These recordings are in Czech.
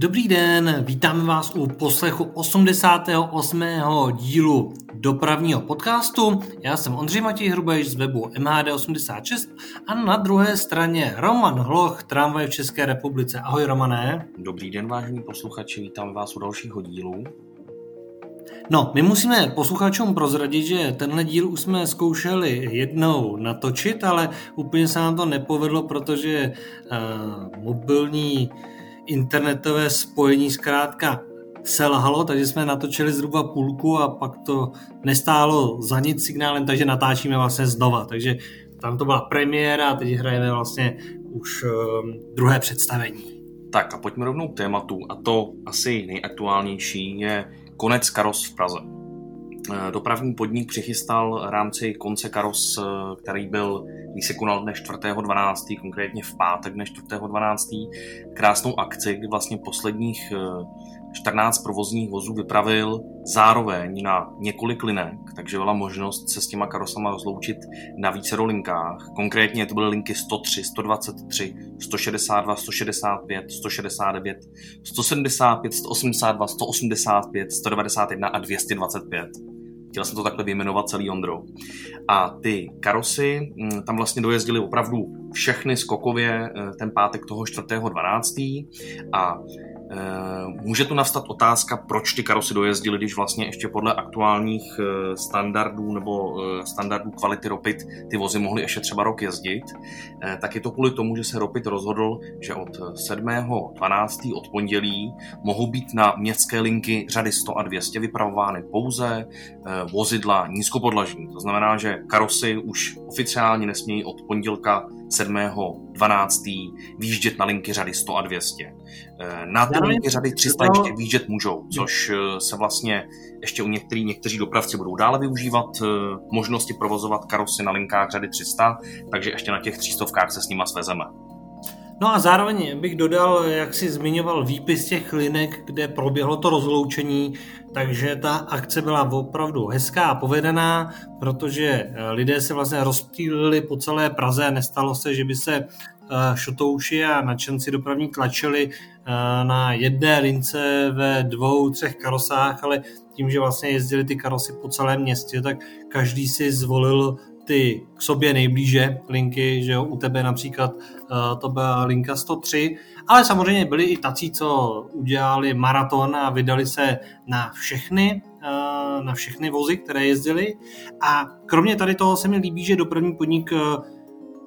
Dobrý den, vítáme vás u poslechu 88. dílu dopravního podcastu. Já jsem Ondřej Matěj Hrubejš z webu MHD86 a na druhé straně Roman Hloch, tramvaj v České republice. Ahoj Romané. Dobrý den, vážení posluchači, vítám vás u dalšího dílu. No, my musíme posluchačům prozradit, že tenhle díl už jsme zkoušeli jednou natočit, ale úplně se nám to nepovedlo, protože uh, mobilní internetové spojení zkrátka selhalo, takže jsme natočili zhruba půlku a pak to nestálo za nic signálem, takže natáčíme vlastně znova. Takže tam to byla premiéra a teď hrajeme vlastně už uh, druhé představení. Tak a pojďme rovnou k tématu a to asi nejaktuálnější je konec karos v Praze. Eh, dopravní podnik přichystal rámci konce karos, eh, který byl, když se konal dne 4.12., konkrétně v pátek dne 4.12., krásnou akci, kdy vlastně posledních 14 eh, provozních vozů vypravil zároveň na několik linek, takže byla možnost se s těma karosama rozloučit na více linkách. Konkrétně to byly linky 103, 123, 162, 165, 169, 175, 182, 185, 191 a 225. Chtěl jsem to takhle vyjmenovat celý Ondro. A ty karosy mm, tam vlastně dojezdily opravdu všechny skokově eh, ten pátek toho 4.12. a může tu nastat otázka, proč ty karosy dojezdily, když vlastně ještě podle aktuálních eh, standardů nebo eh, standardů kvality Ropit ty vozy mohly ještě třeba rok jezdit. Tak je to kvůli tomu, že se Ropit rozhodl, že od 7.12. od pondělí mohou být na městské linky řady 100 a 200 vypravovány pouze vozidla nízkopodlažní. To znamená, že karosy už oficiálně nesmějí od pondělka 7.12. výjíždět na linky řady 100 a 200. Eh, na ty řady 300 ještě výjíždět můžou, což eh, se vlastně ještě u některých, někteří dopravci budou dále využívat eh, možnosti provozovat karosy na linkách řady 300, takže ještě na těch 300 se s nima svezeme. No a zároveň bych dodal, jak si zmiňoval výpis těch linek, kde proběhlo to rozloučení, takže ta akce byla opravdu hezká a povedená, protože lidé se vlastně rozptýlili po celé Praze nestalo se, že by se šotouši a nadšenci dopravní tlačili na jedné lince ve dvou, třech karosách, ale tím, že vlastně jezdili ty karosy po celém městě, tak každý si zvolil ty k sobě nejblíže linky, že jo, u tebe například to byla linka 103, ale samozřejmě byli i tací, co udělali maraton a vydali se na všechny, na všechny vozy, které jezdili. A kromě tady toho se mi líbí, že dopravní podnik v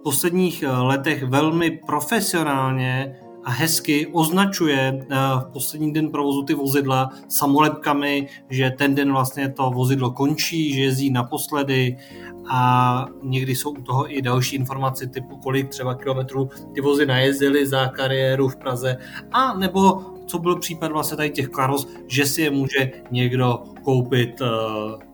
posledních letech velmi profesionálně a hezky označuje v poslední den provozu ty vozidla samolepkami, že ten den vlastně to vozidlo končí, že jezdí naposledy a někdy jsou u toho i další informace typu kolik třeba kilometrů ty vozy najezdily za kariéru v Praze a nebo co byl případ vlastně tady těch karos, že si je může někdo koupit uh,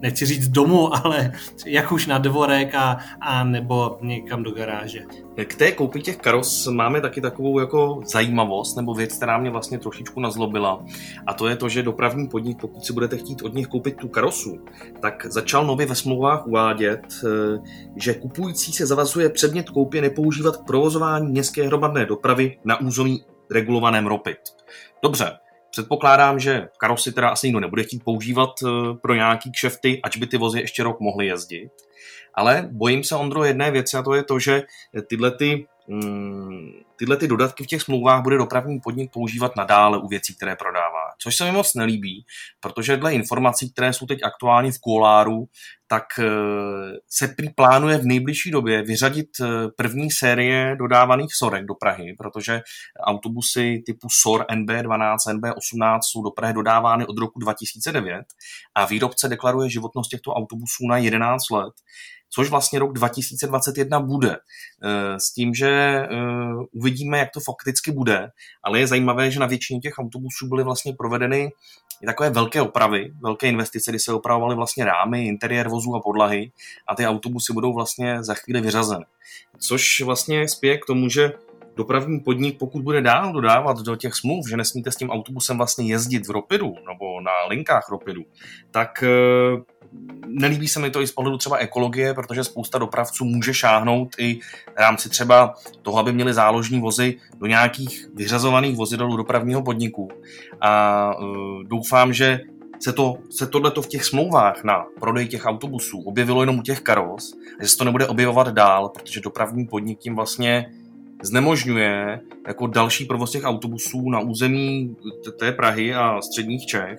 nechci říct domů, ale jak už na dvorek a, a nebo někam do garáže. K té koupi těch karos máme taky takovou jako zajímavost nebo věc, která mě vlastně trošičku nazlobila. A to je to, že dopravní podnik, pokud si budete chtít od nich koupit tu karosu, tak začal nově ve smlouvách uvádět, eh, že kupující se zavazuje předmět koupě nepoužívat k provozování městské hromadné dopravy na území regulovaném ropit. Dobře, Předpokládám, že karosy teda asi nikdo nebude chtít používat eh, pro nějaký kšefty, ač by ty vozy ještě rok mohly jezdit. Ale bojím se, Ondro, jedné věci a to je to, že tyhle ty, mm, tyhle ty dodatky v těch smlouvách bude dopravní podnik používat nadále u věcí, které prodává. Což se mi moc nelíbí, protože dle informací, které jsou teď aktuální v kuláru, tak eh, se prý plánuje v nejbližší době vyřadit eh, první série dodávaných sorek do Prahy, protože autobusy typu SOR NB12, NB18 jsou do Prahy dodávány od roku 2009 a výrobce deklaruje životnost těchto autobusů na 11 let což vlastně rok 2021 bude. Eh, s tím, že uvidíme, jak to fakticky bude, ale je zajímavé, že na většině těch autobusů byly vlastně provedeny takové velké opravy, velké investice, kdy se opravovaly vlastně rámy, interiér vozů a podlahy a ty autobusy budou vlastně za chvíli vyřazeny. Což vlastně spěje k tomu, že dopravní podnik, pokud bude dál dodávat do těch smluv, že nesmíte s tím autobusem vlastně jezdit v Ropidu nebo na linkách Ropidu, tak eh, nelíbí se mi to i z pohledu třeba ekologie, protože spousta dopravců může šáhnout i v rámci třeba toho, aby měli záložní vozy do nějakých vyřazovaných vozidel dopravního podniku. A uh, doufám, že se, to, se tohleto v těch smlouvách na prodej těch autobusů objevilo jenom u těch karos že se to nebude objevovat dál, protože dopravní podnik tím vlastně znemožňuje jako další provoz těch autobusů na území té Prahy a středních Čech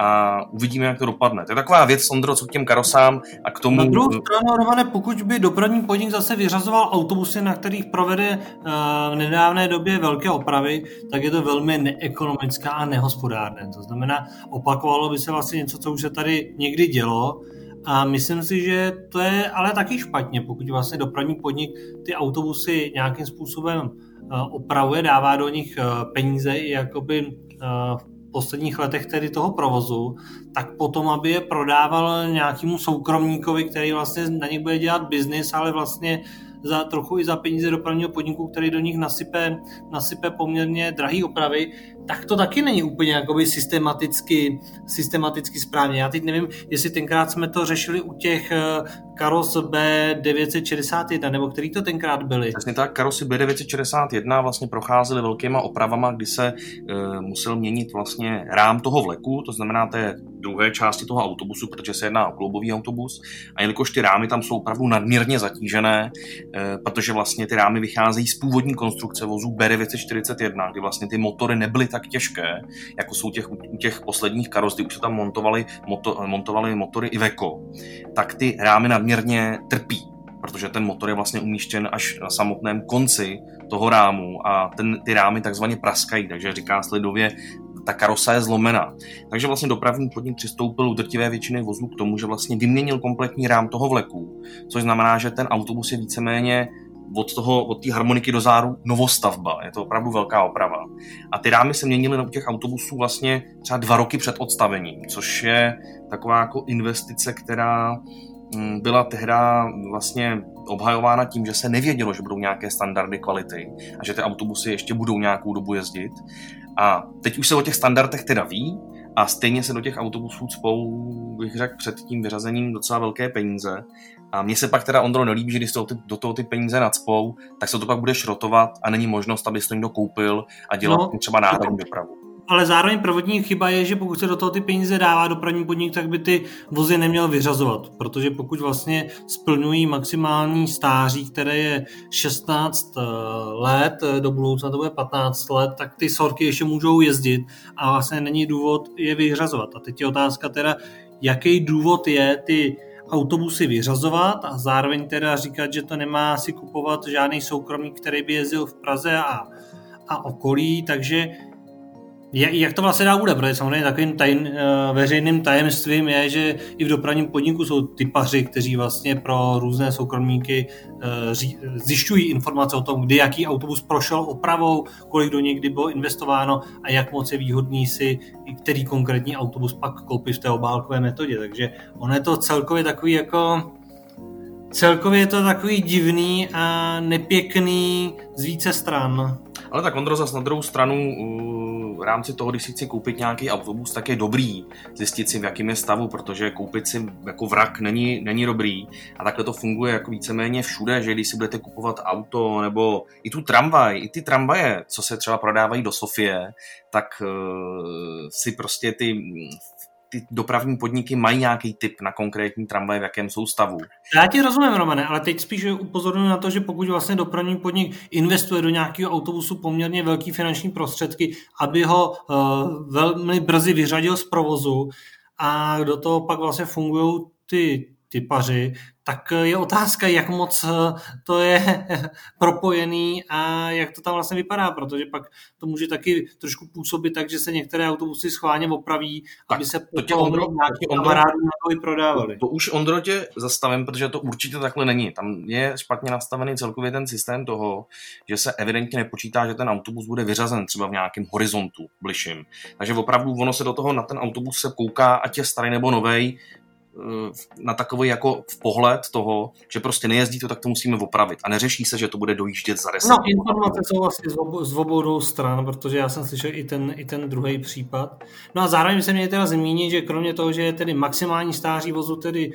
a uvidíme, jak to dopadne. To je taková věc, Ondro, co k těm karosám a k tomu... Na druhou stranu, Romane, pokud by dopravní podnik zase vyřazoval autobusy, na kterých provede uh, v nedávné době velké opravy, tak je to velmi neekonomická a nehospodárné. To znamená, opakovalo by se vlastně něco, co už se tady někdy dělo, a myslím si, že to je ale taky špatně, pokud vlastně dopravní podnik ty autobusy nějakým způsobem eh, opravuje, dává do nich eh, peníze i jakoby eh, v posledních letech tedy toho provozu, tak potom, aby je prodával nějakému soukromníkovi, který vlastně na nich bude dělat biznis, ale vlastně za trochu i za peníze dopravního podniku, který do nich nasype, nasype poměrně drahý opravy, tak to taky není úplně jakoby systematicky, systematicky správně. Já teď nevím, jestli tenkrát jsme to řešili u těch eh, karos B961, nebo který to tenkrát byly. Přesně tak, karosy B961 vlastně procházely velkýma opravama, kdy se e, musel měnit vlastně rám toho vleku, to znamená té druhé části toho autobusu, protože se jedná o kloubový autobus. A jelikož ty rámy tam jsou opravdu nadměrně zatížené, e, protože vlastně ty rámy vycházejí z původní konstrukce vozů B941, kdy vlastně ty motory nebyly tak těžké, jako jsou těch, u těch posledních karos, kdy už se tam montovali, moto, montovali motory Iveco, tak ty rámy nadměrně trpí protože ten motor je vlastně umístěn až na samotném konci toho rámu a ten, ty rámy takzvaně praskají, takže říká sledově, ta karosa je zlomená. Takže vlastně dopravní podnik přistoupil u drtivé většiny vozů k tomu, že vlastně vyměnil kompletní rám toho vleku, což znamená, že ten autobus je víceméně od toho, od harmoniky do záru novostavba. Je to opravdu velká oprava. A ty rámy se měnily u těch autobusů vlastně třeba dva roky před odstavením, což je taková jako investice, která mm, byla tehda vlastně obhajována tím, že se nevědělo, že budou nějaké standardy kvality a že ty autobusy ještě budou nějakou dobu jezdit. A teď už se o těch standardech teda ví a stejně se do těch autobusů cpou, bych řekl, před tím vyřazením docela velké peníze. A mně se pak teda, Ondro, nelíbí, že když to do toho ty peníze nadspou, tak se to pak bude šrotovat a není možnost, aby to někdo koupil a dělal no, třeba náhradní dopravu ale zároveň prvotní chyba je, že pokud se do toho ty peníze dává dopravní podnik, tak by ty vozy neměl vyřazovat, protože pokud vlastně splňují maximální stáří, které je 16 eh, let, eh, do budoucna to bude 15 let, tak ty sorky ještě můžou jezdit a vlastně není důvod je vyřazovat. A teď je otázka teda, jaký důvod je ty autobusy vyřazovat a zároveň teda říkat, že to nemá si kupovat žádný soukromník, který by jezdil v Praze a, a okolí, takže jak to vlastně dá bude, protože samozřejmě takovým tajn, eh, veřejným tajemstvím je, že i v dopravním podniku jsou typaři, kteří vlastně pro různé soukromníky eh, zjišťují informace o tom, kdy jaký autobus prošel opravou, kolik do něj kdy bylo investováno a jak moc je výhodný si který konkrétní autobus pak koupit v té obálkové metodě. Takže ono je to celkově takový jako Celkově je to takový divný a nepěkný z více stran. Ale tak Ondro, zase na druhou stranu v rámci toho, když si chci koupit nějaký autobus, tak je dobrý zjistit si, v jakém je stavu, protože koupit si jako vrak není, není dobrý. A takhle to funguje jako víceméně všude, že když si budete kupovat auto nebo i tu tramvaj, i ty tramvaje, co se třeba prodávají do Sofie, tak uh, si prostě ty ty dopravní podniky mají nějaký typ na konkrétní tramvaj, v jakém jsou stavu. Já ti rozumím, Romane, ale teď spíš upozorňuji na to, že pokud vlastně dopravní podnik investuje do nějakého autobusu poměrně velký finanční prostředky, aby ho uh, velmi brzy vyřadil z provozu a do toho pak vlastně fungují ty typaři, tak je otázka, jak moc eh, to je propojený a jak to tam vlastně vypadá, protože pak to může taky trošku působit tak, že se některé autobusy schválně opraví, tak, aby se to tě Ondro, kamarádů na to prodávali. To, to už Ondro tě zastavím, protože to určitě takhle není. Tam je špatně nastavený celkově ten systém toho, že se evidentně nepočítá, že ten autobus bude vyřazen třeba v nějakém horizontu bližším. Takže opravdu ono se do toho na ten autobus se kouká, ať je starý nebo novej, na takový jako v pohled toho, že prostě nejezdí to, tak to musíme opravit. A neřeší se, že to bude dojíždět za 10 No, informace jsou asi z, obou, z obou stran, protože já jsem slyšel i ten, i ten druhý případ. No a zároveň se mě teda zmínit, že kromě toho, že je tedy maximální stáří vozu tedy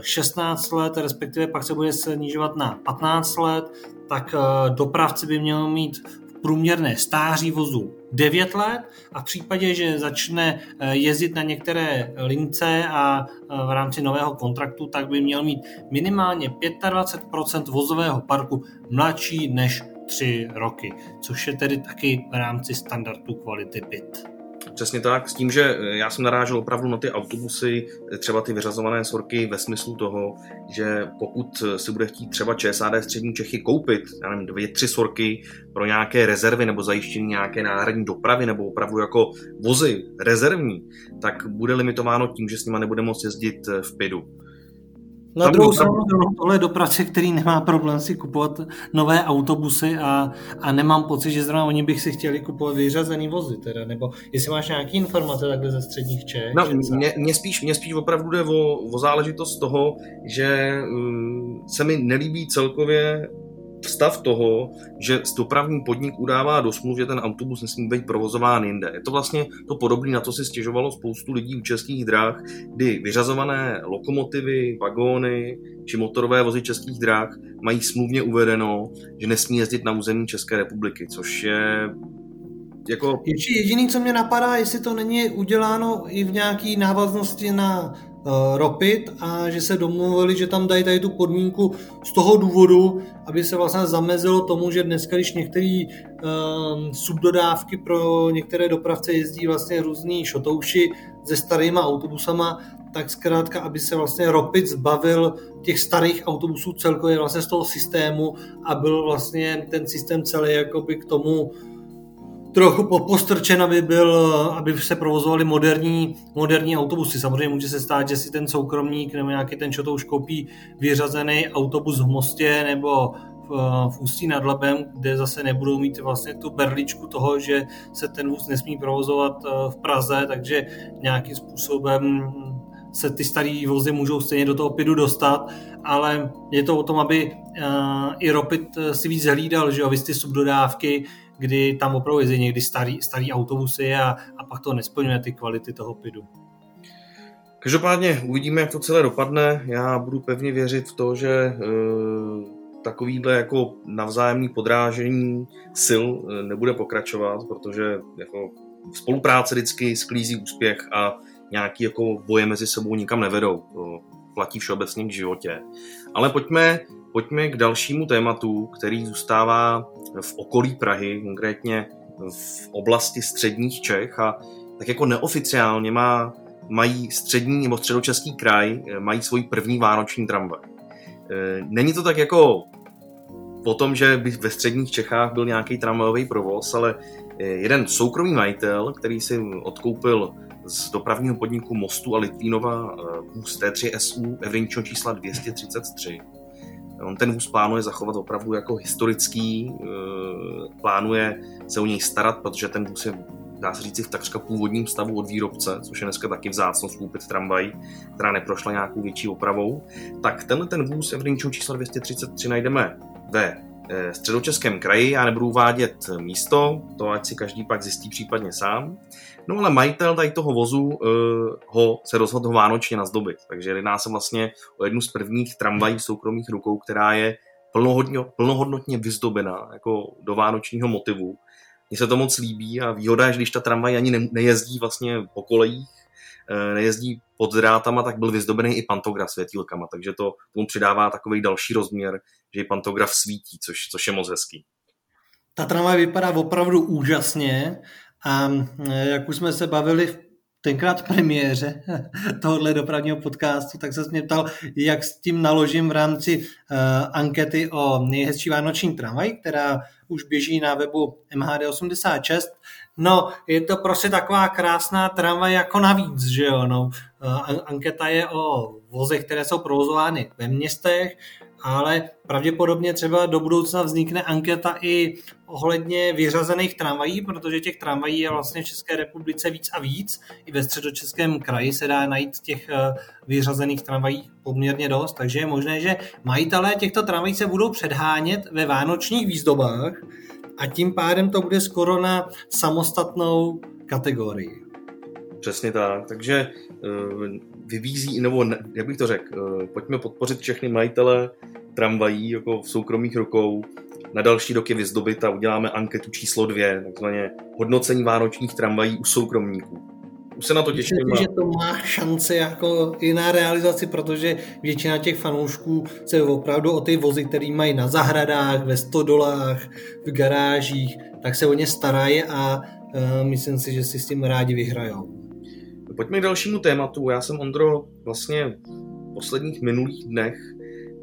16 let, respektive pak se bude snižovat na 15 let, tak dopravci by měl mít průměrné stáří vozu 9 let a v případě, že začne eh, jezdit na některé lince a eh, v rámci nového kontraktu, tak by měl mít minimálně 25% vozového parku mladší než 3 roky, což je tedy taky v rámci standardu kvality PIT. Přesně tak, s tím, že eh, já jsem narážel opravdu na ty autobusy, eh, třeba ty vyřazované sorky ve smyslu toho, že pokud eh, si bude chtít třeba ČSAD střední Čechy koupit, já nevím, dvě, tři sorky pro nějaké rezervy nebo zajištění nějaké náhradní dopravy nebo opravdu jako vozy rezervní, tak bude limitováno tím, že s nima nebude moct jezdit v PIDu. Na druhou stranu tohle dopravce, který nemá problém si kupovat nové autobusy a, a nemám pocit, že zrovna oni bych si chtěli kupovat vyřazený vozy, teda, nebo jestli máš nějaké informace takhle ze středních Čech? No, mě, mě, spíš, mě spíš opravdu jde o, o záležitost toho, že um, se mi nelíbí celkově stav toho, že dopravní podnik udává do smluv, že ten autobus nesmí být provozován jinde. Je to vlastně to podobné, na to si stěžovalo spoustu lidí u českých dráh, kdy vyřazované lokomotivy, vagóny či motorové vozy českých dráh mají smluvně uvedeno, že nesmí jezdit na území České republiky, což je jako... Jediný, co mě napadá, jestli to není uděláno i v nějaké návaznosti na uh, Ropit a že se domluvili, že tam dají tady tu podmínku z toho důvodu, aby se vlastně zamezilo tomu, že dneska, když některé uh, subdodávky pro některé dopravce jezdí vlastně různý šotouši se starýma autobusama, tak zkrátka, aby se vlastně Ropit zbavil těch starých autobusů celkově vlastně z toho systému a byl vlastně ten systém celý jakoby k tomu trochu postrčen, aby, byl, aby se provozovaly moderní, moderní autobusy. Samozřejmě může se stát, že si ten soukromník nebo nějaký ten čotouš koupí vyřazený autobus v Mostě nebo v, Ústí nad Labem, kde zase nebudou mít vlastně tu berličku toho, že se ten vůz nesmí provozovat eh, v Praze, takže nějakým způsobem se ty staré vozy můžou stejně do toho PIDu dostat, ale je to o tom, aby uh, i Ropit si víc hlídal, že jo, vy ty subdodávky, kdy tam opravdu jezdí někdy starý, starý autobusy a, a pak to nesplňuje ty kvality toho PIDu. Každopádně uvidíme, jak to celé dopadne. Já budu pevně věřit v to, že e, takovýhle jako navzájemný podrážení sil e, nebude pokračovat, protože jako spolupráce vždycky sklízí úspěch a nějaký jako boje mezi sebou nikam nevedou. To platí všeobecně k životě. Ale pojďme Pojďme k dalšímu tématu, který zůstává v okolí Prahy, konkrétně v oblasti středních Čech a tak jako neoficiálně má, mají střední nebo středočeský kraj, eh, mají svůj první vánoční tramvaj. Eh, není to tak jako po tom, že by ve středních Čechách byl nějaký tramvajový provoz, ale eh, jeden soukromý majitel, který si odkoupil z dopravního podniku Mostu a Litvínova vůz T3 SU evidentního čísla 233, On ten vůz plánuje zachovat opravdu jako historický, eh, plánuje se o něj starat, protože ten vůz je dá se říci v takřka původním stavu od výrobce, což je dneska taky vzácnost koupit tramvaj, která neprošla nějakou větší opravou, tak tenhle ten vůz evidentního čísla 233 najdeme ve středočeském kraji, já nebudu uvádět místo, to ať si každý pak zjistí případně sám. No ale majitel tady toho vozu uh, ho se rozhodl ho vánočně nazdobit, takže jedná se vlastně o jednu z prvních tramvají soukromých rukou, která je plnohodnotně, plnohodnotně vyzdobená jako do vánočního motivu. Mně se to moc líbí a výhoda je, že když ta tramvaj ani ne, nejezdí vlastně po kolejích, nejezdí pod drátama, tak byl vyzdobený i pantograf světílkama, takže to tomu přidává takový další rozměr, že i pantograf svítí, což, což je moc hezký. Ta tramvaj vypadá opravdu úžasně a e, jak už jsme se bavili v tenkrát v premiéře tohohle dopravního podcastu, tak se mě ptal, jak s tím naložím v rámci uh, ankety o nejhezčí vánoční tramvaj, která už běží na webu MHD86. No, je to prostě taková krásná tramvaj jako navíc, že jo, no. Anketa je o vozech, které jsou provozovány ve městech, ale pravděpodobně třeba do budoucna vznikne anketa i ohledně vyřazených tramvají, protože těch tramvají je vlastně v České republice víc a víc. I ve středočeském kraji se dá najít těch eh, vyřazených tramvají poměrně dost, takže je možné, že majitelé těchto tramvají se budou předhánět ve vánočních výzdobách a tím pádem to bude skoro na samostatnou kategorii. Přesně tak, takže eh, vybízí, nebo jak bych to řekl, eh, pojďme podpořit všechny majitele tramvají jako v soukromých rukou, na další roky vyzdobit a uděláme anketu číslo dvě, takzvaně hodnocení vánočních tramvají u soukromníků. Už se na to těším. Myslím, že to má šance jako i na realizaci, protože většina těch fanoušků se opravdu o ty vozy, které mají na zahradách, ve stodolách, v garážích, tak se o ně starají a uh, myslím si, že si s tím rádi vyhrajou. Pojďme k dalšímu tématu. Já jsem, Ondro, vlastně v posledních minulých dnech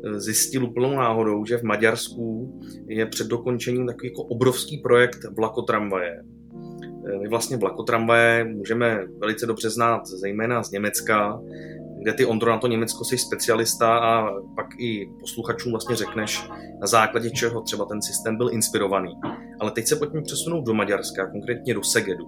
eh, zjistil úplnou náhodou, že v Maďarsku je před dokončením takový jako obrovský projekt vlakotramvaje. Eh, my vlastně vlakotramvaje můžeme velice dobře znát, zejména z Německa, kde ty Ondro na to Německo jsi specialista a pak i posluchačům vlastně řekneš, na základě čeho třeba ten systém byl inspirovaný. Ale teď se pojďme přesunout do Maďarska, konkrétně do Segedu.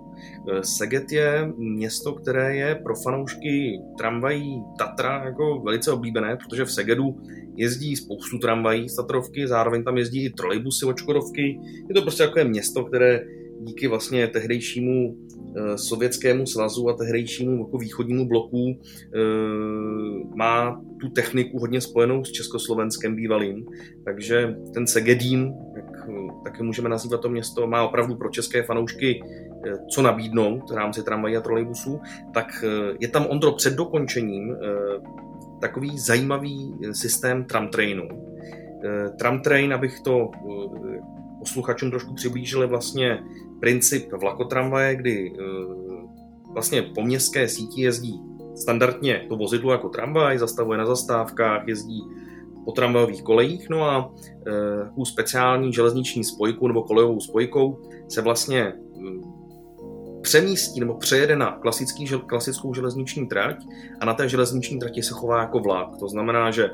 Eh, Seged je město, které je pro fanoušky tramvají Tatra jako velice oblíbené, protože v Segedu jezdí spoustu tramvají z Tatrovky, zároveň tam jezdí i trolejbusy od Škodovky. Je to prostě takové město, které díky vlastně tehdejšímu eh, sovětskému svazu a tehdejšímu jako východnímu bloku eh, má tu techniku hodně spojenou s Československem bývalým. Takže ten Segedín, jak taky můžeme nazývat to město, má opravdu pro české fanoušky eh, co nabídnout v rámci tramvají a trolejbusů, tak je tam Ondro před dokončením takový zajímavý systém tramtrainu. Tramtrain, abych to posluchačům trošku přiblížil, je vlastně princip vlakotramvaje, kdy eh, vlastně po městské síti jezdí standardně to vozidlo jako tramvaj, zastavuje na zastávkách, jezdí po tramvajových kolejích, no a u eh, speciální železniční spojku nebo kolejovou spojkou se vlastně eh, přemístí nebo přejede na klasický, klasickou železniční trať a na té železniční trati se chová jako vlak. To znamená, že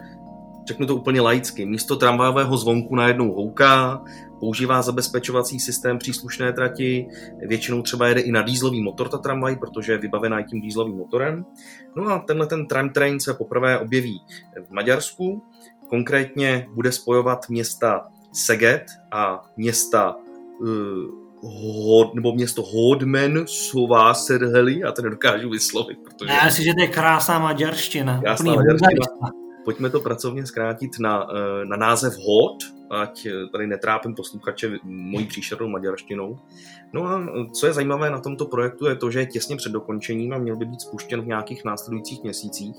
řeknu to úplně laicky, místo tramvajového zvonku najednou houká, používá zabezpečovací systém příslušné trati, většinou třeba jede i na dýzlový motor ta tramvaj, protože je vybavená tím dýzlovým motorem. No a tenhle ten tram train se poprvé objeví v Maďarsku, konkrétně bude spojovat města Seget a města uh, Hod, nebo město Hodmen Sováserheli, já to nedokážu vyslovit, protože... Já si, že to je krásná maďarština. Krásná maďarština. Pojďme to pracovně zkrátit na, eh, na název Hod, ať eh, tady netrápím posluchače mojí příšernou maďarštinou. No a eh, co je zajímavé na tomto projektu je to, že je těsně před dokončením a měl by být spuštěn v nějakých následujících měsících.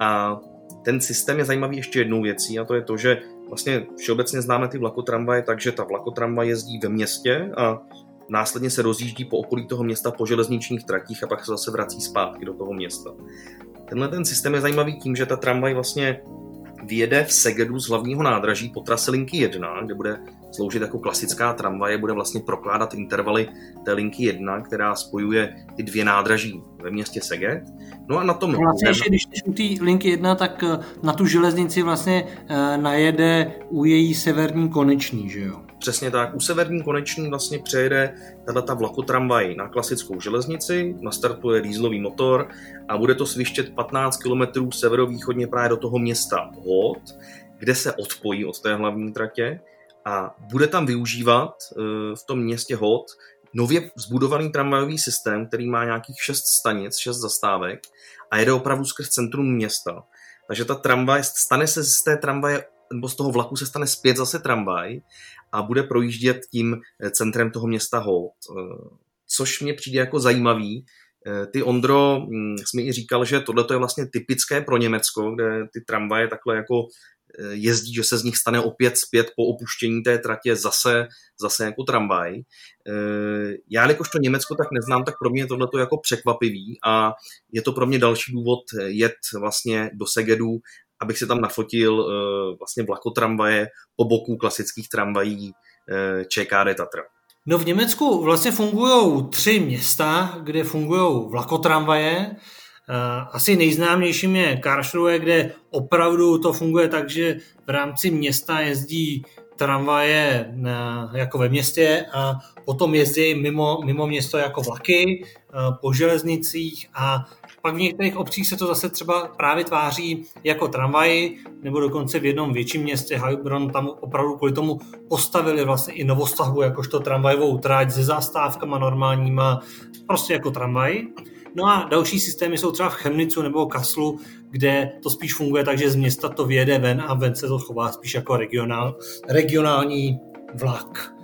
A ten systém je zajímavý ještě jednou věcí a to je to, že vlastně všeobecně známe ty vlakotramvaje, takže ta vlakotramvaj jezdí ve městě a následně se rozjíždí po okolí toho města po železničních tratích a pak se zase vrací zpátky do toho města. Tenhle ten systém je zajímavý tím, že ta tramvaj vlastně vyjede v Segedu z hlavního nádraží po trase linky 1, kde bude sloužit jako klasická tramvaje, bude vlastně prokládat intervaly té linky 1, která spojuje ty dvě nádraží ve městě Seged. No a na tom... Vlastně, ještě, když jsi u té linky 1, tak eh, na tu železnici vlastně eh, najede u její severní konečný, že jo? Přesně tak. U severní koneční vlastně přejede tato vlakotramvaj na klasickou železnici, nastartuje dýzlový motor a bude to svištět 15 km severovýchodně právě do toho města Hod, kde se odpojí od té hlavní tratě a bude tam využívat eh, v tom městě Hod nově zbudovaný tramvajový systém, který má nějakých 6 stanic, 6 zastávek a jede opravdu skrz centrum města. Takže ta tramvaj, stane se z té tramvaje nebo z toho vlaku se stane zpět zase tramvaj a bude projíždět tím eh, centrem toho města Holt. Eh, což mě přijde jako zajímavý. Eh, ty Ondro, hm, jsi mi i říkal, že tohle je vlastně typické pro Německo, kde ty tramvaje takhle jako jezdí, že se z nich stane opět zpět po opuštění té tratě zase, zase jako tramvaj. Já, jakožto Německo tak neznám, tak pro mě je tohle jako překvapivý a je to pro mě další důvod jet vlastně do Segedu abych si tam nafotil uh, vlastně vlakotramvaje po boku klasických tramvají uh, ČKD Tatra. No v Německu vlastně fungují tři města, kde fungují vlakotramvaje Asi nejznámějším je Karlsruhe, kde opravdu to funguje tak, že v rámci města jezdí tramvaje jako ve městě a potom jezdí mimo, mimo město jako vlaky po železnicích a pak v některých obcích se to zase třeba právě tváří jako tramvaj, nebo dokonce v jednom větším městě Heilbronn tam opravdu kvůli tomu postavili vlastně i novostavbu jakožto tramvajovou trať se zastávkama normálníma, prostě jako tramvaj. No a další systémy jsou třeba v Chemnicu nebo Kaslu, kde to spíš funguje tak, že z města to vyjede ven a ven se to chová spíš jako regionál, regionální vlak.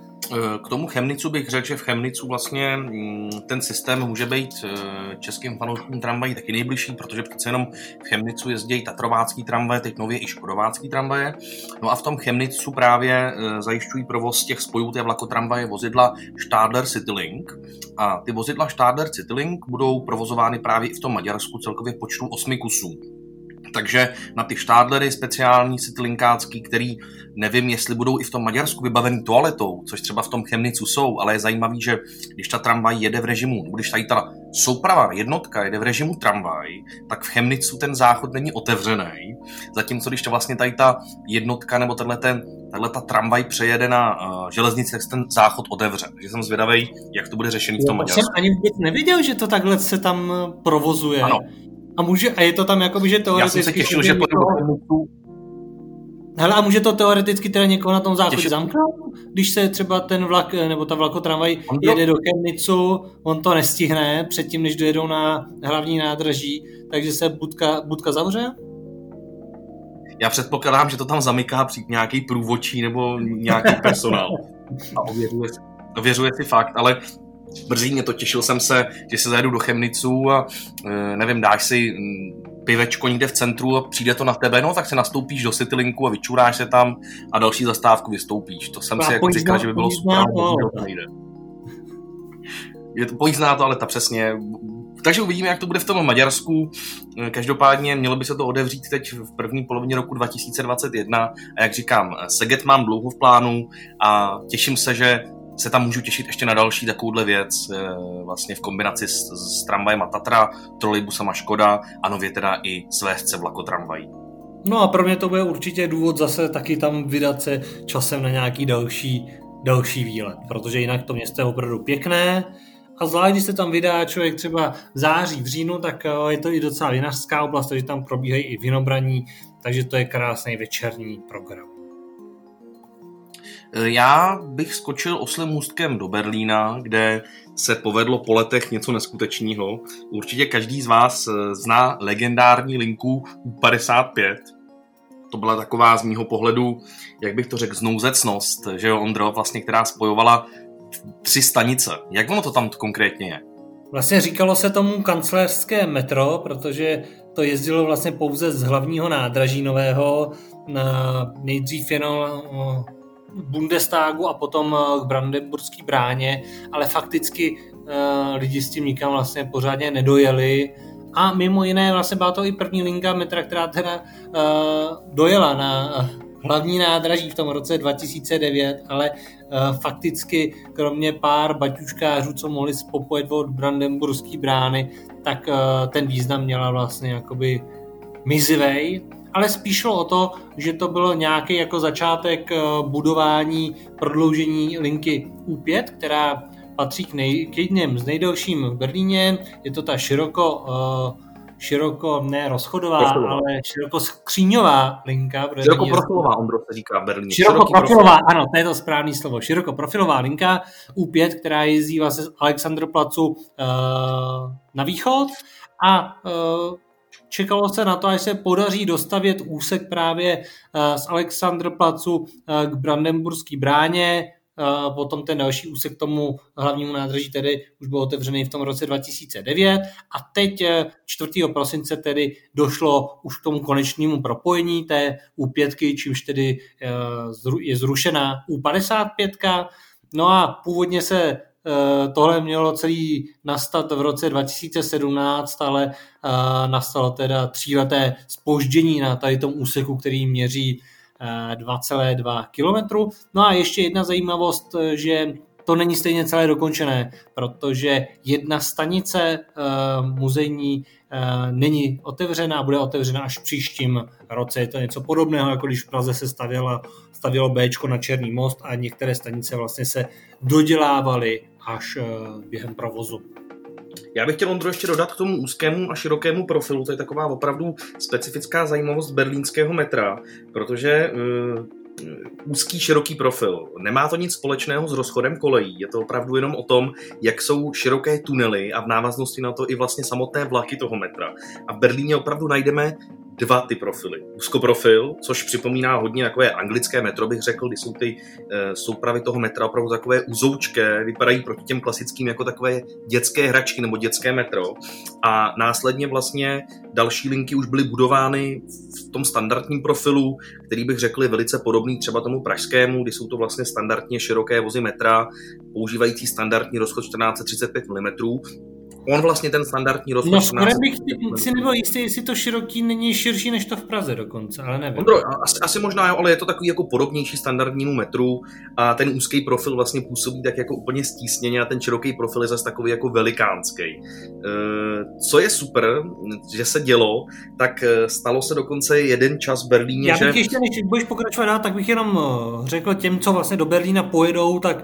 K tomu Chemnicu bych řekl, že v Chemnicu vlastně mm, ten systém může být eh, českým fanouškům tramvají taky nejbližší, protože přece jenom v Chemnicu jezdí tatrovácký tramvaje, teď nově i škodovácký tramvaje. No a v tom Chemnicu právě eh, zajišťují provoz těch spojů té vlakotramvaje vozidla Stadler Citylink. A ty vozidla Stadler Citylink budou provozovány právě i v tom Maďarsku celkově počtu osmi kusů. Takže na ty štádlery speciální citylinkácký, který nevím, jestli budou i v tom Maďarsku vybavený toaletou, což třeba v tom Chemnicu jsou, ale je zajímavý, že když ta tramvaj jede v režimu, když tady ta souprava jednotka jede v režimu tramvaj, tak v Chemnicu ten záchod není otevřený, zatímco když to vlastně tady ta jednotka nebo tenhle ten tahle ta tramvaj přejede na uh, železnici, tak se ten záchod otevře. Takže jsem zvědavý, jak to bude řešený v tom Maďarsku. Já jsem ani vůbec neviděl, že to takhle se tam provozuje. Ano, a, může, a je to tam jako, že teoreticky... Já jsem se těšil, že půjdu do Hele, a může to teoreticky teda někoho na tom záchodě zamknout? Když se třeba ten vlak, nebo ta vlakotramvaj jede do Chemnicu, on to nestihne předtím, než dojedou na hlavní nádraží, takže se budka, budka zavře? Já předpokládám, že to tam zamyká přijít nějaký průvočí nebo nějaký personál a ověřuje, ověřuje si fakt, ale Brzy mě to, těšil jsem se, že se zajedu do Chemnicu a e, nevím, dáš si pivečko někde v centru a přijde to na tebe, no tak se nastoupíš do Citylinku a vyčuráš se tam a další zastávku vystoupíš. To jsem a si jako říkal, že by bylo super. Je to pojízdná to, ale ta přesně. Takže uvidíme, jak to bude v tom Maďarsku. E, každopádně mělo by se to odevřít teď v první polovině roku 2021 a jak říkám, Seget mám dlouho v plánu a těším se, že se tam můžu těšit ještě na další takovouhle věc, eh, vlastně v kombinaci s, s tramvajem a Tatra, trolejbusama Škoda a nově teda i s VSC vlakotramvají. No a pro mě to bude určitě důvod zase taky tam vydat se časem na nějaký další, další výlet, protože jinak to město je opravdu pěkné, a zvlášť, když se tam vydá člověk třeba v září, v říjnu, tak eh, je to i docela vinařská oblast, takže tam probíhají i vinobraní, takže to je krásný večerní program. Eh, já bych skočil oslým můstkem do Berlína, kde se povedlo po letech něco neskutečného. Určitě každý z vás eh, zná legendární linku U55. To byla taková z mýho pohledu, jak bych to řekl, znouzecnost, že jo, Ondro, vlastně, která spojovala tři stanice. Jak ono to tam konkrétně je? Vlastně říkalo se tomu kancléřské metro, protože to jezdilo vlastně pouze z hlavního nádraží nového, na nejdřív jenom Bundestagu a potom eh, k Brandenburské bráně, ale fakticky uh, lidi s tím nikam vlastně pořádně nedojeli. A mimo jiné vlastně byla to i první linka metra, která teda uh, dojela na hlavní nádraží v tom roce 2009, ale fakticky kromě pár baťuškářů, co mohli popojet od Brandenburské brány, tak ten význam měla vlastně jakoby mizivej ale spíš šlo o to, že to bylo nějaký jako začátek eh, budování prodloužení linky U5, která patří k, nej, k jedním z nejdelším v Berlíně. Je to ta široko, uh, široko ne rozchodová, rozchodová, ale široko skříňová linka. Široko profilová, Ondro se říká v Berlíně. Široko profilová, ano, to je to správné slovo. Široko profilová linka U5, která jezdí vlastně z Alexandroplacu uh, na východ a čekalo se na to, až se podaří dostavět úsek právě eh, z Alexandrplacu eh, k Brandenburské bráně, eh, potom ten další úsek tomu hlavnímu nádraží tedy už byl otevřený v tom roce 2009 a teď 4. prosince tedy došlo už k tomu konečnému propojení té U5, čímž tedy je zrušená U55. No a původně se tohle mělo celý nastat v roce 2017, ale eh, nastalo teda tříleté spoždění na tady tom úseku, který měří 2,2 eh, km. No a ještě jedna zajímavost, že to není stejně celé dokončené, protože jedna stanice muzejní není otevřená, bude otevřena až v příštím roce. Je to něco podobného, jako když v Praze se stavěla, stavělo B na Černý most a některé stanice vlastně se dodělávaly až během provozu. Já bych chtěl Ondro ještě dodat k tomu úzkému a širokému profilu, to je taková opravdu specifická zajímavost berlínského metra, protože uh, úzký, široký profil. Nemá to nic společného s rozchodem kolejí, je to opravdu jenom o tom, jak jsou široké tunely a v návaznosti na to i vlastně samotné vlaky toho metra. A v Berlíně opravdu najdeme dva ty profily. Úzkoprofil, což připomíná hodně takové anglické metro, bych řekl, kdy jsou ty e, soupravy toho metra opravdu takové uzoučké, vypadají proti těm klasickým jako takové dětské hračky nebo dětské metro. A následně vlastně další linky už byly budovány v tom standardním profilu, který bych řekl je velice podobný třeba tomu pražskému, kdy jsou to vlastně standardně široké vozy metra, používající standardní rozchod 1435 mm, on vlastně ten standardní rozpočet... No skoro bych si nebyl jistý, jestli to široký není širší než to v Praze dokonce, ale nevím. Ondro, asi, asi možná jo, ale je to takový jako podobnější standardnímu metru a ten úzký profil vlastně působí tak jako úplně stísněně a ten široký profil je zase takový jako velikánský. E, co je super, že se dělo, tak e, stalo se dokonce jeden čas v Berlíně, Já bych že... ještě, než budeš pokračovat dál, tak bych jenom e, řekl těm, co vlastně do Berlína pojedou, tak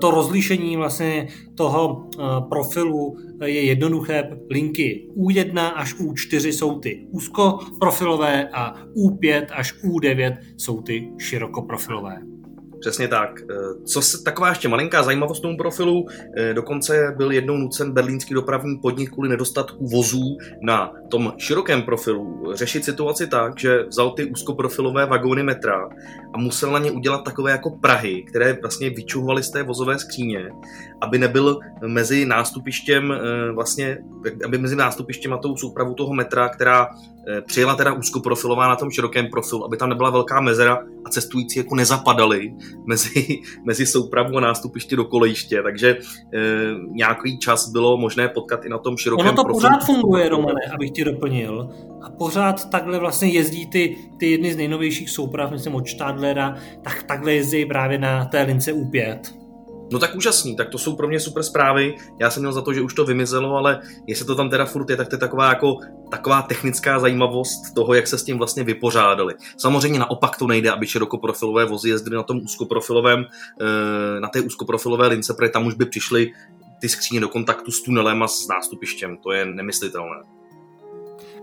to rozlišení vlastně toho profilu je jednoduché. Linky U1 až U4 jsou ty úzkoprofilové a U5 až U9 jsou ty širokoprofilové. Přesně tak. Eh, co se, taková ještě malinká zajímavost tomu profilu, eh, dokonce byl jednou nucen berlínský dopravní podnik kvůli nedostatku vozů na tom širokém profilu řešit situaci tak, že vzal ty úzkoprofilové vagóny metra a musel na ně udělat takové jako Prahy, které vlastně vyčuhovaly z té vozové skříně, aby nebyl mezi nástupištěm eh, vlastně, aby mezi nástupištěm a tou soupravu toho metra, která přijela teda úzkoprofilová na tom širokém profilu, aby tam nebyla velká mezera a cestující jako nezapadali mezi, mezi soupravu a nástupiště do kolejiště, takže e, nějaký čas bylo možné potkat i na tom širokém Ono to profilu. pořád funguje, Romane, abych ti doplnil. A pořád takhle vlastně jezdí ty, ty jedny z nejnovějších souprav, myslím od Stadlera, tak takhle jezdí právě na té lince U5. No tak úžasný, tak to jsou pro mě super zprávy. Já jsem měl za to, že už to vymizelo, ale jestli to tam teda furt je, tak to je taková jako taková technická zajímavost toho, jak se s tím vlastně vypořádali. Samozřejmě naopak to nejde, aby širokoprofilové vozy jezdily na tom úzkoprofilovém, eh, na té úzkoprofilové lince, protože tam už by přišly ty skříně do kontaktu s tunelem a s nástupištěm. To je nemyslitelné.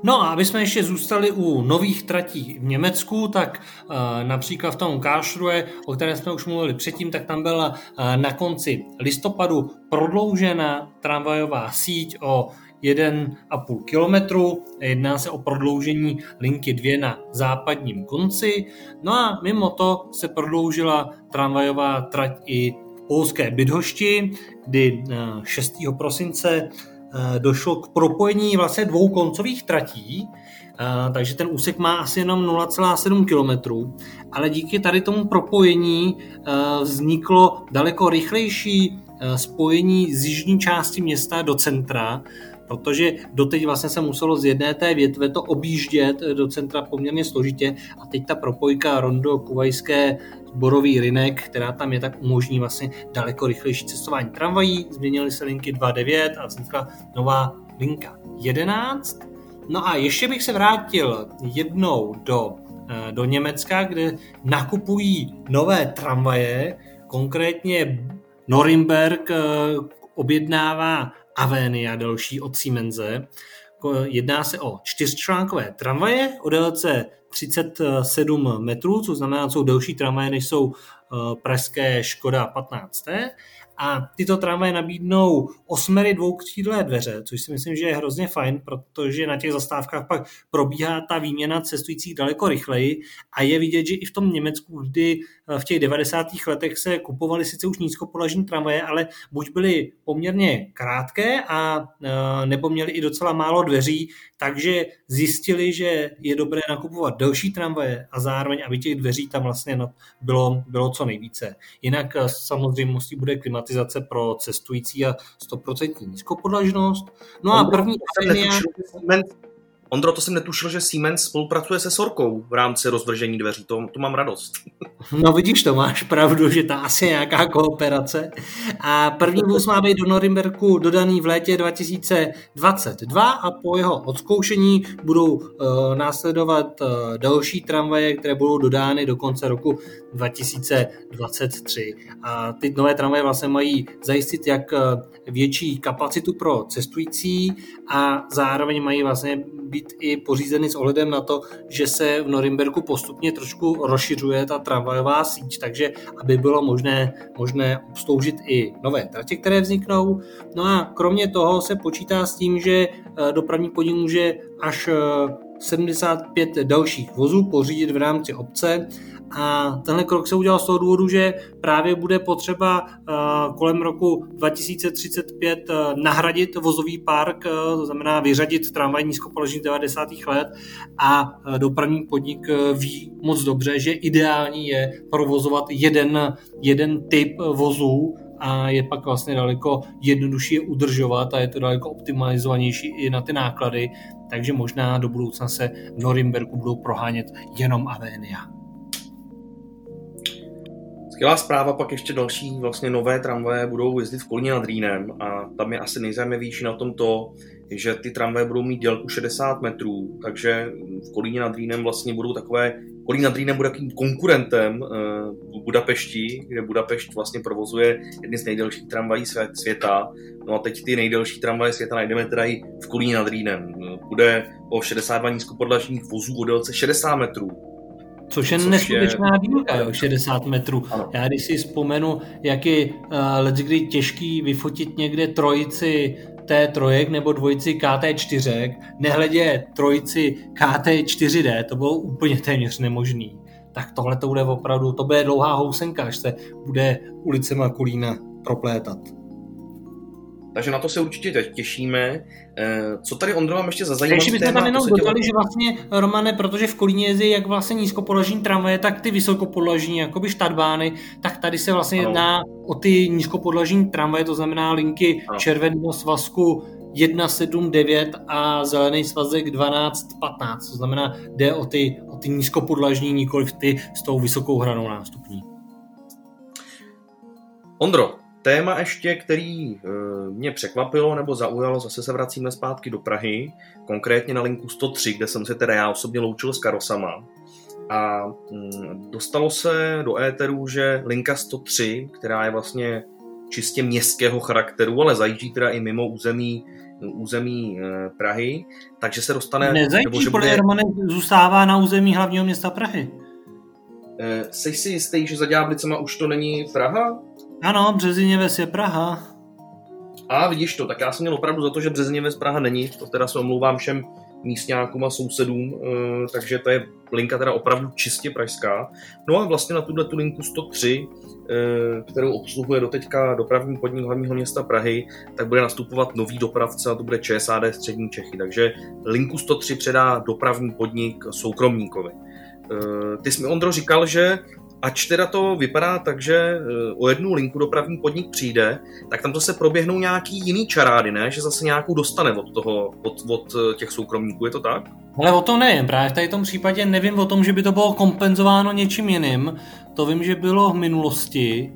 No a aby jsme ještě zůstali u nových tratí v Německu, tak uh, například v tom Karlsruhe, o kterém jsme už mluvili předtím, tak tam byla uh, na konci listopadu prodloužena tramvajová síť o 1,5 kilometru. Jedná se o prodloužení linky 2 na západním konci. No a mimo to se prodloužila tramvajová trať i v polské Bydhošti, kdy 6. prosince Eh, došlo k propojení vlastně dvou koncových tratí, eh, takže ten úsek má asi jenom 0,7 km, ale díky tady tomu propojení eh, vzniklo daleko rychlejší spojení z jižní části města do centra, protože doteď vlastně se muselo z jedné té větve to objíždět do centra poměrně složitě a teď ta propojka Rondo Kuvajské Borový rynek, která tam je, tak umožní vlastně daleko rychlejší cestování tramvají, změnily se linky 2.9 a vznikla nová linka 11. No a ještě bych se vrátil jednou do, eh, do Německa, kde nakupují nové tramvaje, konkrétně Norimberg eh, objednává Avenia další od Siemense. Jedná se o čtyřčlánkové tramvaje o délce 37 metrů, což znamená, jsou delší tramvaje, než jsou eh, pražské Škoda 15. A tyto tramvaje nabídnou osmery dvoukřídlé dveře, což si myslím, že je hrozně fajn, protože na těch zastávkách pak probíhá ta výměna cestujících daleko rychleji a je vidět, že i v tom Německu, kdy v těch 90. letech se kupovaly sice už nízkopolažní tramvaje, ale buď byly poměrně krátké a e, nebo měly i docela málo dveří, takže zjistili, že je dobré nakupovat delší tramvaje a zároveň, aby těch dveří tam vlastně bylo, bylo co nejvíce. Jinak e, samozřejmě musí bude klimatizace pro cestující a 100% nízkopodlažnost. No a první Avenia... Ondro, to jsem netušil, že Siemens spolupracuje se Sorkou v rámci rozvržení dveří. To, to mám radost. No vidíš, to máš pravdu, že to asi je nějaká kooperace. A první vůz má být do Norimberku dodaný v létě 2022 a po jeho odzkoušení budou uh, následovat uh, další tramvaje, které budou dodány do konce roku 2023. A ty nové tramvaje vlastně mají zajistit jak eh, větší kapacitu pro cestující a zároveň mají vlastně být i pořízeny s ohledem na to, že se v Norimberku postupně trošku rozšiřuje ta tramvajová síť, takže aby bylo možné, možné obsloužit i nové tratě, které vzniknou. No a kromě toho se počítá s tím, že eh, dopravní podnik může až 75 eh, dalších vozů pořídit v rámci obce a tenhle krok se udělal z toho důvodu, že právě bude potřeba eh, kolem roku 2035 eh, nahradit vozový park, eh, to znamená vyřadit tramvaj nízkopoložní 90. let a dopravní podnik ví moc dobře, že ideální je provozovat jeden, jeden typ vozů, a je pak vlastně daleko jednodušší je udržovat a je to daleko optimalizovanější i na ty náklady, takže možná do budoucna se v Norimberku budou prohánět jenom Avenia. Skvělá zpráva, pak ještě další vlastně nové tramvaje budou jezdit v Kolíně nad Rýnem a tam je asi nejzajímavější na tom to, že ty tramvaje budou mít dělku 60 metrů, takže v Kolíně nad Rýnem vlastně budou takové, Kolín nad Rýnem bude takovým konkurentem uh, Budapešti, kde Budapešť vlastně provozuje jedny z nejdelších tramvají světa. No a teď ty nejdelší tramvaje světa najdeme teda i v Kolíně nad Rýnem. Bude o 62 nízkopodlažních vozů o délce 60 metrů, Což je Což neskutečná je... dílka, jo, 60 metrů. Ano. Já když si vzpomenu, jak je uh, kdy těžký vyfotit někde trojici T3 nebo dvojici KT4, nehledě trojici KT4D, to bylo úplně téměř nemožný. Tak tohle to bude opravdu, to bude dlouhá housenka, až se bude ulicema Kulína proplétat. Takže na to se určitě těšíme. Eh, co tady Ondro mám ještě za zajímavý Ještě bychom tam jenom dodali, že vlastně, Romane, protože v Kolíně jezdí jak vlastně nízkopodlažní tramvaje, tak ty vysokopodlažní, jakoby štadbány, tak tady se vlastně ano. jedná o ty nízkopodlažní tramvaje, to znamená linky ano. červeného svazku 179 a zelený svazek 1215. To znamená, jde o ty, o ty nízkopodlažní, nikoli ty s tou vysokou hranou nástupní. Ondro, Téma ještě, který e, mě překvapilo nebo zaujalo, zase se vracíme zpátky do Prahy, konkrétně na linku 103, kde jsem se teda já osobně loučil s karosama. A mm, dostalo se do éteru, že linka 103, která je vlastně čistě městského charakteru, ale zajíždí teda i mimo území území e, Prahy, takže se dostane... Nezajíždí, nebo, že bude... Romane zůstává na území hlavního města Prahy. E, jsi si jistý, že za Ďáblicema už to není Praha? Ano, Březiněves je Praha. A vidíš to, tak já jsem měl opravdu za to, že Březiněves Praha není, to teda se omlouvám všem místňákům a sousedům, eh, takže to je linka teda opravdu čistě pražská. No a vlastně na tuhle tu linku 103, eh, kterou obsluhuje doteďka dopravní podnik hlavního města Prahy, tak bude nastupovat nový dopravce a to bude ČSAD Střední Čechy. Takže linku 103 předá dopravní podnik soukromníkovi. Eh, ty jsi mi, Ondro, říkal, že ač teda to vypadá tak, že eh, o jednu linku dopravní podnik přijde, tak tam zase proběhnou nějaký jiný čarády, ne? Že zase nějakou dostane od toho, od, od eh, těch soukromníků, je to tak? Ale o tom nevím, právě v tady tom případě nevím o tom, že by to bylo kompenzováno něčím jiným. To vím, že bylo v minulosti,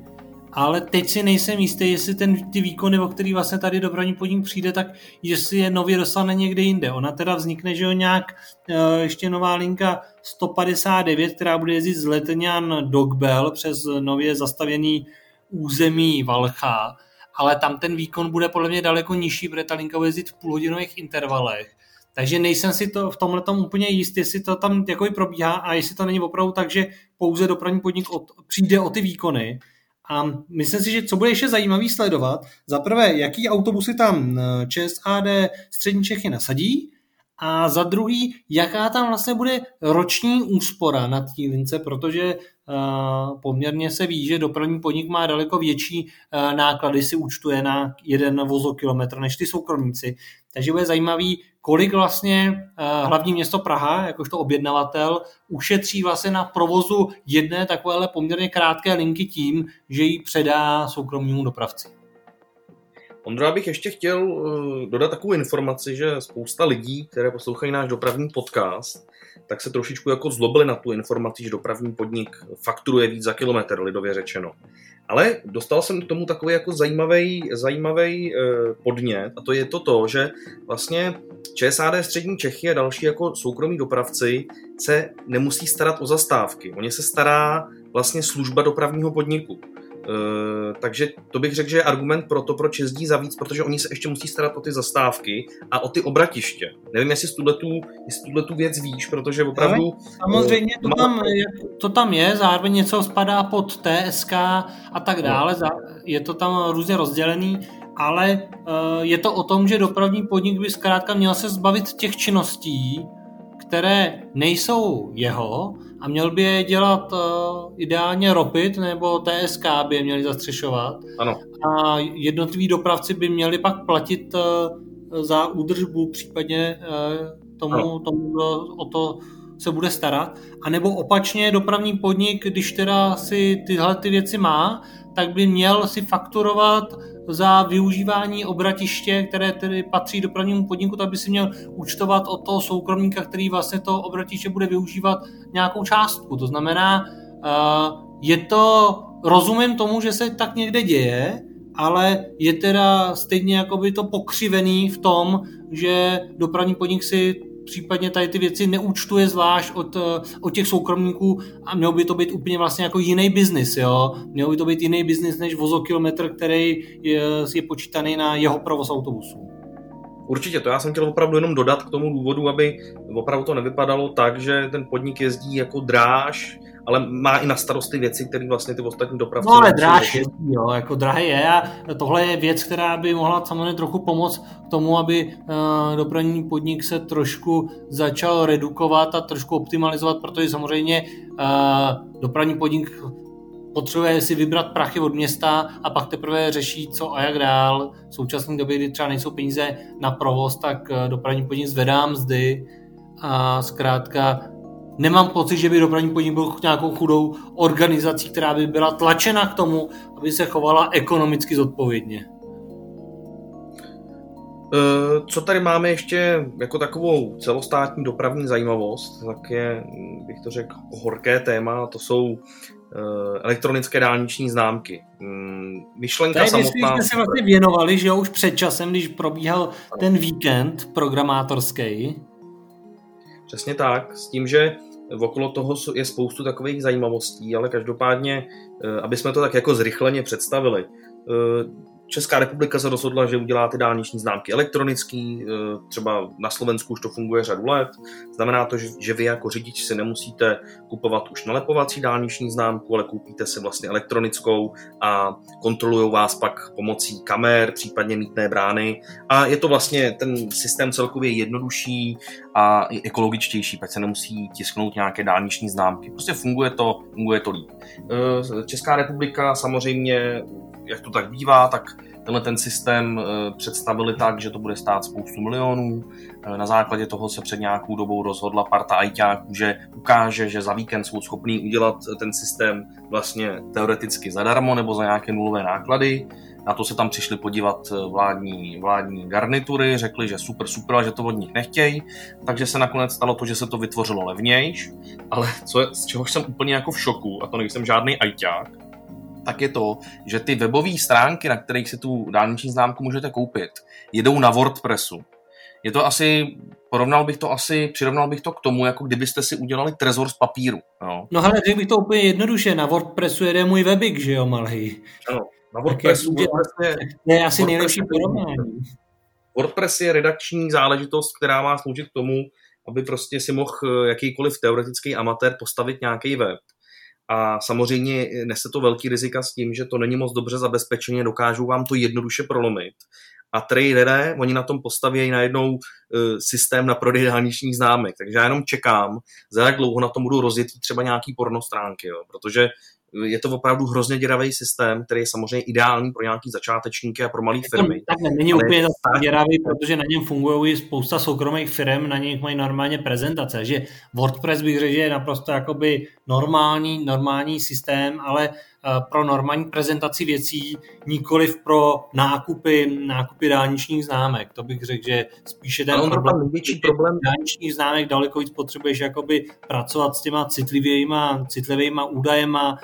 ale teď si nejsem jistý, jestli ten, ty výkony, o který vlastně tady dopravní podnik přijde, tak jestli je nově dostane někde jinde. Ona teda vznikne, že jo, nějak eh, ještě nová linka 159, která bude jezdit z Letňan do Gbel přes nově zastavěný území Valcha, ale tam ten výkon bude podle mě daleko nižší, protože ta linka bude jezdit v půlhodinových intervalech. Takže nejsem si to v tomhle tom úplně jistý, jestli to tam jako probíhá a jestli to není opravdu tak, že pouze dopravní podnik od, přijde o ty výkony, a myslím si, že co bude ještě zajímavý sledovat, za prvé, jaký autobusy tam eh, ČSAD Střední Čechy nasadí, a za druhý, jaká tam vlastně bude roční úspora na té lince, protože uh, poměrně se ví, že dopravní podnik má daleko větší uh, náklady, si účtuje na jeden vozokilometr než ty soukromníci. Takže bude zajímavý, kolik vlastně uh, hlavní město Praha, jakožto objednavatel, ušetří vlastně na provozu jedné takovéhle poměrně krátké linky tím, že ji předá soukromnímu dopravci. Ondro, bych ještě chtěl uh, dodat takovou informaci, že spousta lidí, které poslouchají náš dopravní podcast, tak se trošičku jako zlobili na tu informaci, že dopravní podnik fakturuje víc za kilometr, lidově řečeno. Ale dostal jsem k tomu takový jako zajímavý, zajímavý uh, podnět a to je to to, že vlastně ČSAD Střední Čechy a další jako soukromí dopravci se nemusí starat o zastávky. Oni se stará vlastně služba dopravního podniku. Uh, takže to bych řekl, že je argument pro to, proč jezdí za víc, protože oni se ještě musí starat o ty zastávky a o ty obratiště. Nevím, jestli tuhle tu věc víš, protože opravdu... Samozřejmě to tam, to tam je, zároveň něco spadá pod TSK a tak dále, no. je to tam různě rozdělený, ale uh, je to o tom, že dopravní podnik by zkrátka měl se zbavit těch činností, které nejsou jeho a měl by je dělat uh, ideálně Ropit nebo TSK by je měli zastřešovat. Ano. A jednotliví dopravci by měli pak platit uh, za údržbu, případně uh, tomu, tomu, kdo o to se bude starat. A nebo opačně dopravní podnik, když teda si tyhle ty věci má, tak by měl si fakturovat za využívání obratiště, které tedy patří dopravnímu podniku, tak by si měl účtovat od toho soukromníka, který vlastně to obratiště bude využívat nějakou částku. To znamená, eh, je to, rozumím tomu, že se tak někde děje, ale je teda stejně jakoby to pokřivený v tom, že dopravní podnik si případně tady ty věci neúčtuje zvlášť od, eh, od těch soukromníků a měl by to být úplně vlastně jako jiný biznis, jo. Měl by to být jiný biznis než vozokilometr, který je, je počítaný na jeho provoz autobusu. Určitě, to já jsem chtěl opravdu jenom dodat k tomu důvodu, aby opravdu to nevypadalo tak, že ten podnik jezdí jako dráž, ale má i na starosti věci, které vlastně ty ostatní dopravci... No ale dráž je, jo, jako drahé je a tohle je věc, která by mohla samozřejmě trochu pomoct k tomu, aby uh, dopravní podnik se trošku začal redukovat a trošku optimalizovat, protože samozřejmě uh, dopravní podnik potřebuje si vybrat prachy od města a pak teprve řeší, co a jak dál. V současné době, kdy třeba nejsou peníze na provoz, tak eh, dopravní podnik zvedá mzdy a zkrátka nemám pocit, že by dopravní podnik byl nějakou chudou organizací, která by byla tlačena k tomu, aby se chovala ekonomicky zodpovědně. Eh, co tady máme ještě jako takovou celostátní dopravní zajímavost, tak je, bych to řekl, horké téma, to jsou eh, elektronické dálniční známky. Mm, myšlenka Tady samotná... jsme se vlastně věnovali, že jo, už před časem, když probíhal ten víkend programátorský. Přesně tak, s tím, že okolo toho je spoustu takových zajímavostí, ale každopádně, eh, aby jsme to tak jako zrychleně představili, Česká republika se rozhodla, že udělá ty dálniční známky elektronický, eh, třeba na Slovensku už to funguje řadu let. Znamená to, že vy jako řidič si nemusíte kupovat už nalepovací dálniční známku, ale koupíte si vlastně elektronickou a kontrolují vás pak pomocí kamer, případně mítné brány. A je to vlastně ten systém celkově jednodušší a ekologičtější, pak se nemusí tisknout nějaké dálniční známky. Prostě funguje to, funguje to líp. Eh, Česká republika samozřejmě jak to tak bývá, tak tenhle ten systém eh, představili tak, že to bude stát spoustu milionů. Eh, na základě toho se před nějakou dobou rozhodla parta ajťáků, že ukáže, že za víkend jsou schopní udělat ten systém vlastně teoreticky zadarmo nebo za nějaké nulové náklady. Na to se tam přišli podívat eh, vládní, vládní garnitury, řekli, že super, super, že to od nich nechtějí, takže se nakonec stalo to, že se to vytvořilo levnějš, ale co je, z čehož jsem úplně jako v šoku, a to nejsem žádný ajťák, tak je to, že ty webové stránky, na kterých si tu dálniční známku můžete koupit, jedou na WordPressu. Je to asi, porovnal bych to asi, přirovnal bych to k tomu, jako kdybyste si udělali trezor z papíru. No, no hele, řekl bych to úplně jednoduše, na WordPressu jede můj webik, že jo, malý. Ano, na WordPressu. je, je, je asi WordPress nejlepší porovnání. WordPress je redakční záležitost, která má sloužit k tomu, aby prostě si mohl eh, jakýkoliv teoretický amatér postavit nějaký web a samozřejmě nese to velký rizika s tím, že to není moc dobře zabezpečeně, dokážou vám to jednoduše prolomit. A traderé, oni na tom postaví najednou uh, systém na prodej dálničních známek. Takže já jenom čekám, za jak dlouho na tom budou rozjetý třeba nějaký pornostránky, jo? protože je to opravdu hrozně děravý systém, který je samozřejmě ideální pro nějaký začátečníky a pro malé firmy. Tak ne, není úplně zase děravý, protože na něm fungují spousta soukromých firm, na něm mají normálně prezentace, že WordPress bych řekl, že je naprosto jakoby normální, normální systém, ale pro normální prezentaci věcí, nikoliv pro nákupy, nákupy dálničních známek. To bych řekl, že spíše ten problém, největší problém dálničních známek daleko víc potřebuješ jakoby pracovat s těma citlivýma, citlivýma údajema,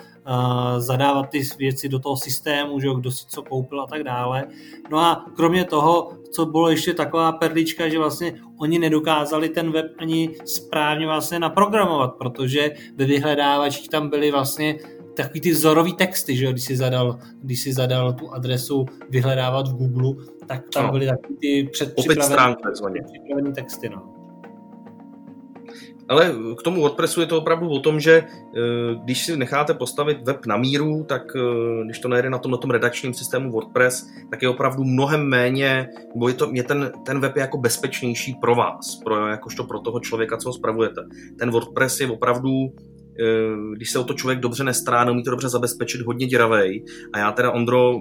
zadávat ty věci do toho systému, že jo, kdo si co koupil a tak dále. No a kromě toho, co bylo ještě taková perlička, že vlastně oni nedokázali ten web ani správně vlastně naprogramovat, protože ve vyhledávačích tam byly vlastně takový ty vzorový texty, že jo, když si zadal, když si zadal tu adresu vyhledávat v Google, tak tam no. byly takový ty předpřipravené texty, no. Ale k tomu WordPressu je to opravdu o tom, že eh, když si necháte postavit web na míru, tak eh, když to nejde na tom, na tom redakčním systému WordPress, tak je opravdu mnohem méně, nebo je, to, je ten, ten web je jako bezpečnější pro vás, pro, jakožto pro toho člověka, co ho spravujete. Ten WordPress je opravdu když se o to člověk dobře nestará, neumí to dobře zabezpečit, hodně děravej. A já teda, Ondro,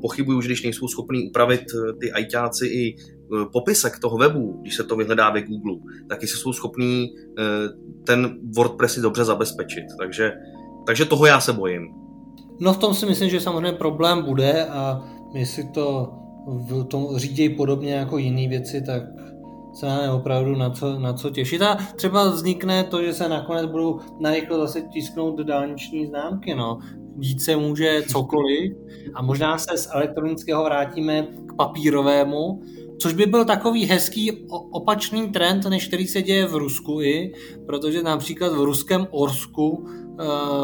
pochybuju, že když nejsou schopní upravit eh, ty ajťáci i eh, popisek toho webu, když se to vyhledá ve Google, tak si jsou schopní ten WordPress si dobře zabezpečit. Takže, takže toho já se bojím. No v tom si myslím, že samozřejmě problém bude a my si to v tom řídějí podobně jako jiné věci, tak se máme opravdu na co, na co těšit. A třeba vznikne to, že se nakonec budou narychlo zase tisknout dálniční známky. No. Dít se může cokoliv a možná se z elektronického vrátíme k papírovému, což by byl takový hezký opačný trend, než který se děje v Rusku i, protože například v ruském Orsku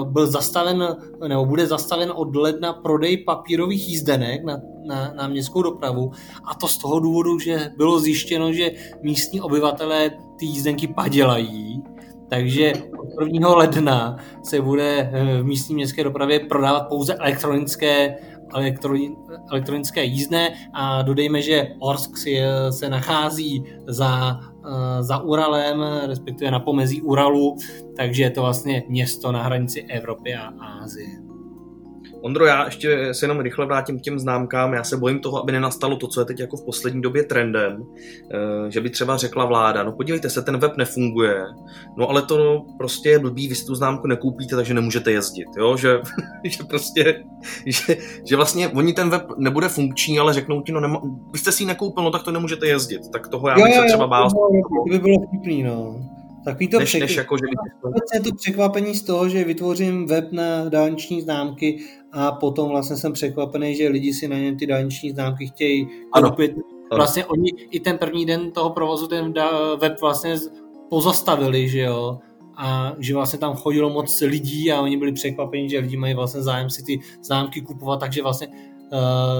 byl zastaven, nebo bude zastaven od ledna prodej papírových jízdenek na, na, na městskou dopravu a to z toho důvodu, že bylo zjištěno, že místní obyvatelé ty jízdenky padělají, takže od 1. ledna se bude eh, v místní městské dopravě prodávat pouze elektronické elektronické jízdné a dodejme, že Orsk eh, se nachází za, eh, za Uralem, respektive na pomezí Uralu, takže je to vlastně město na hranici Evropy a Ázie. Ondro, já ještě se jenom rychle vrátím k těm známkám. Já se bojím toho, aby nenastalo to, co je teď jako v poslední době trendem, eh, že by třeba řekla vláda, no podívejte se, ten web nefunguje, no ale to prostě je blbý, vy si tu známku nekoupíte, takže nemůžete jezdit, jo, že, že prostě, že, že vlastně oni ten web nebude funkční, ale řeknou ti, no nema, vy jste si ji nekoupil, no tak to nemůžete jezdit, tak toho já bych se třeba bál. To by bylo vtipný, no. Takový to, než, překvap... než jako, že by... je to překvapení z toho, že vytvořím web na dálniční známky a potom vlastně jsem překvapený, že lidi si na něm ty dálniční známky chtějí koupit. Ano. Vlastně oni i ten první den toho provozu ten web vlastně pozastavili, že jo, a že vlastně tam chodilo moc lidí a oni byli překvapeni, že lidi mají vlastně zájem si ty známky kupovat, takže vlastně uh,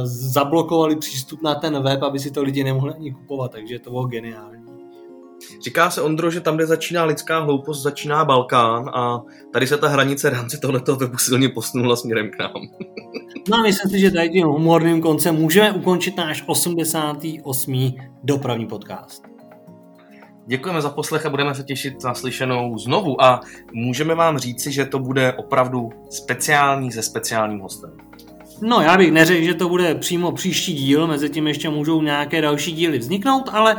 zablokovali přístup na ten web, aby si to lidi nemohli ani kupovat, takže to bylo geniální. Říká se, Ondro, že tam, kde začíná lidská hloupost, začíná Balkán a tady se ta hranice rámci tohoto webu silně posunula směrem k nám. no a myslím si, že tady tím humorným koncem můžeme ukončit náš 88. dopravní podcast. Děkujeme za poslech a budeme se těšit na slyšenou znovu a můžeme vám říci, že to bude opravdu speciální se speciálním hostem. No, já bych neřekl, že to bude přímo příští díl, mezi tím ještě můžou nějaké další díly vzniknout, ale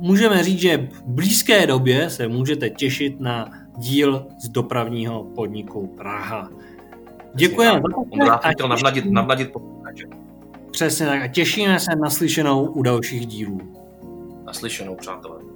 můžeme říct, že v blízké době se můžete těšit na díl z dopravního podniku Praha. Děkujeme. On chtěl navnadit, navnadit Přesně tak a těšíme se na slyšenou u dalších dílů. Naslyšenou, přátelé.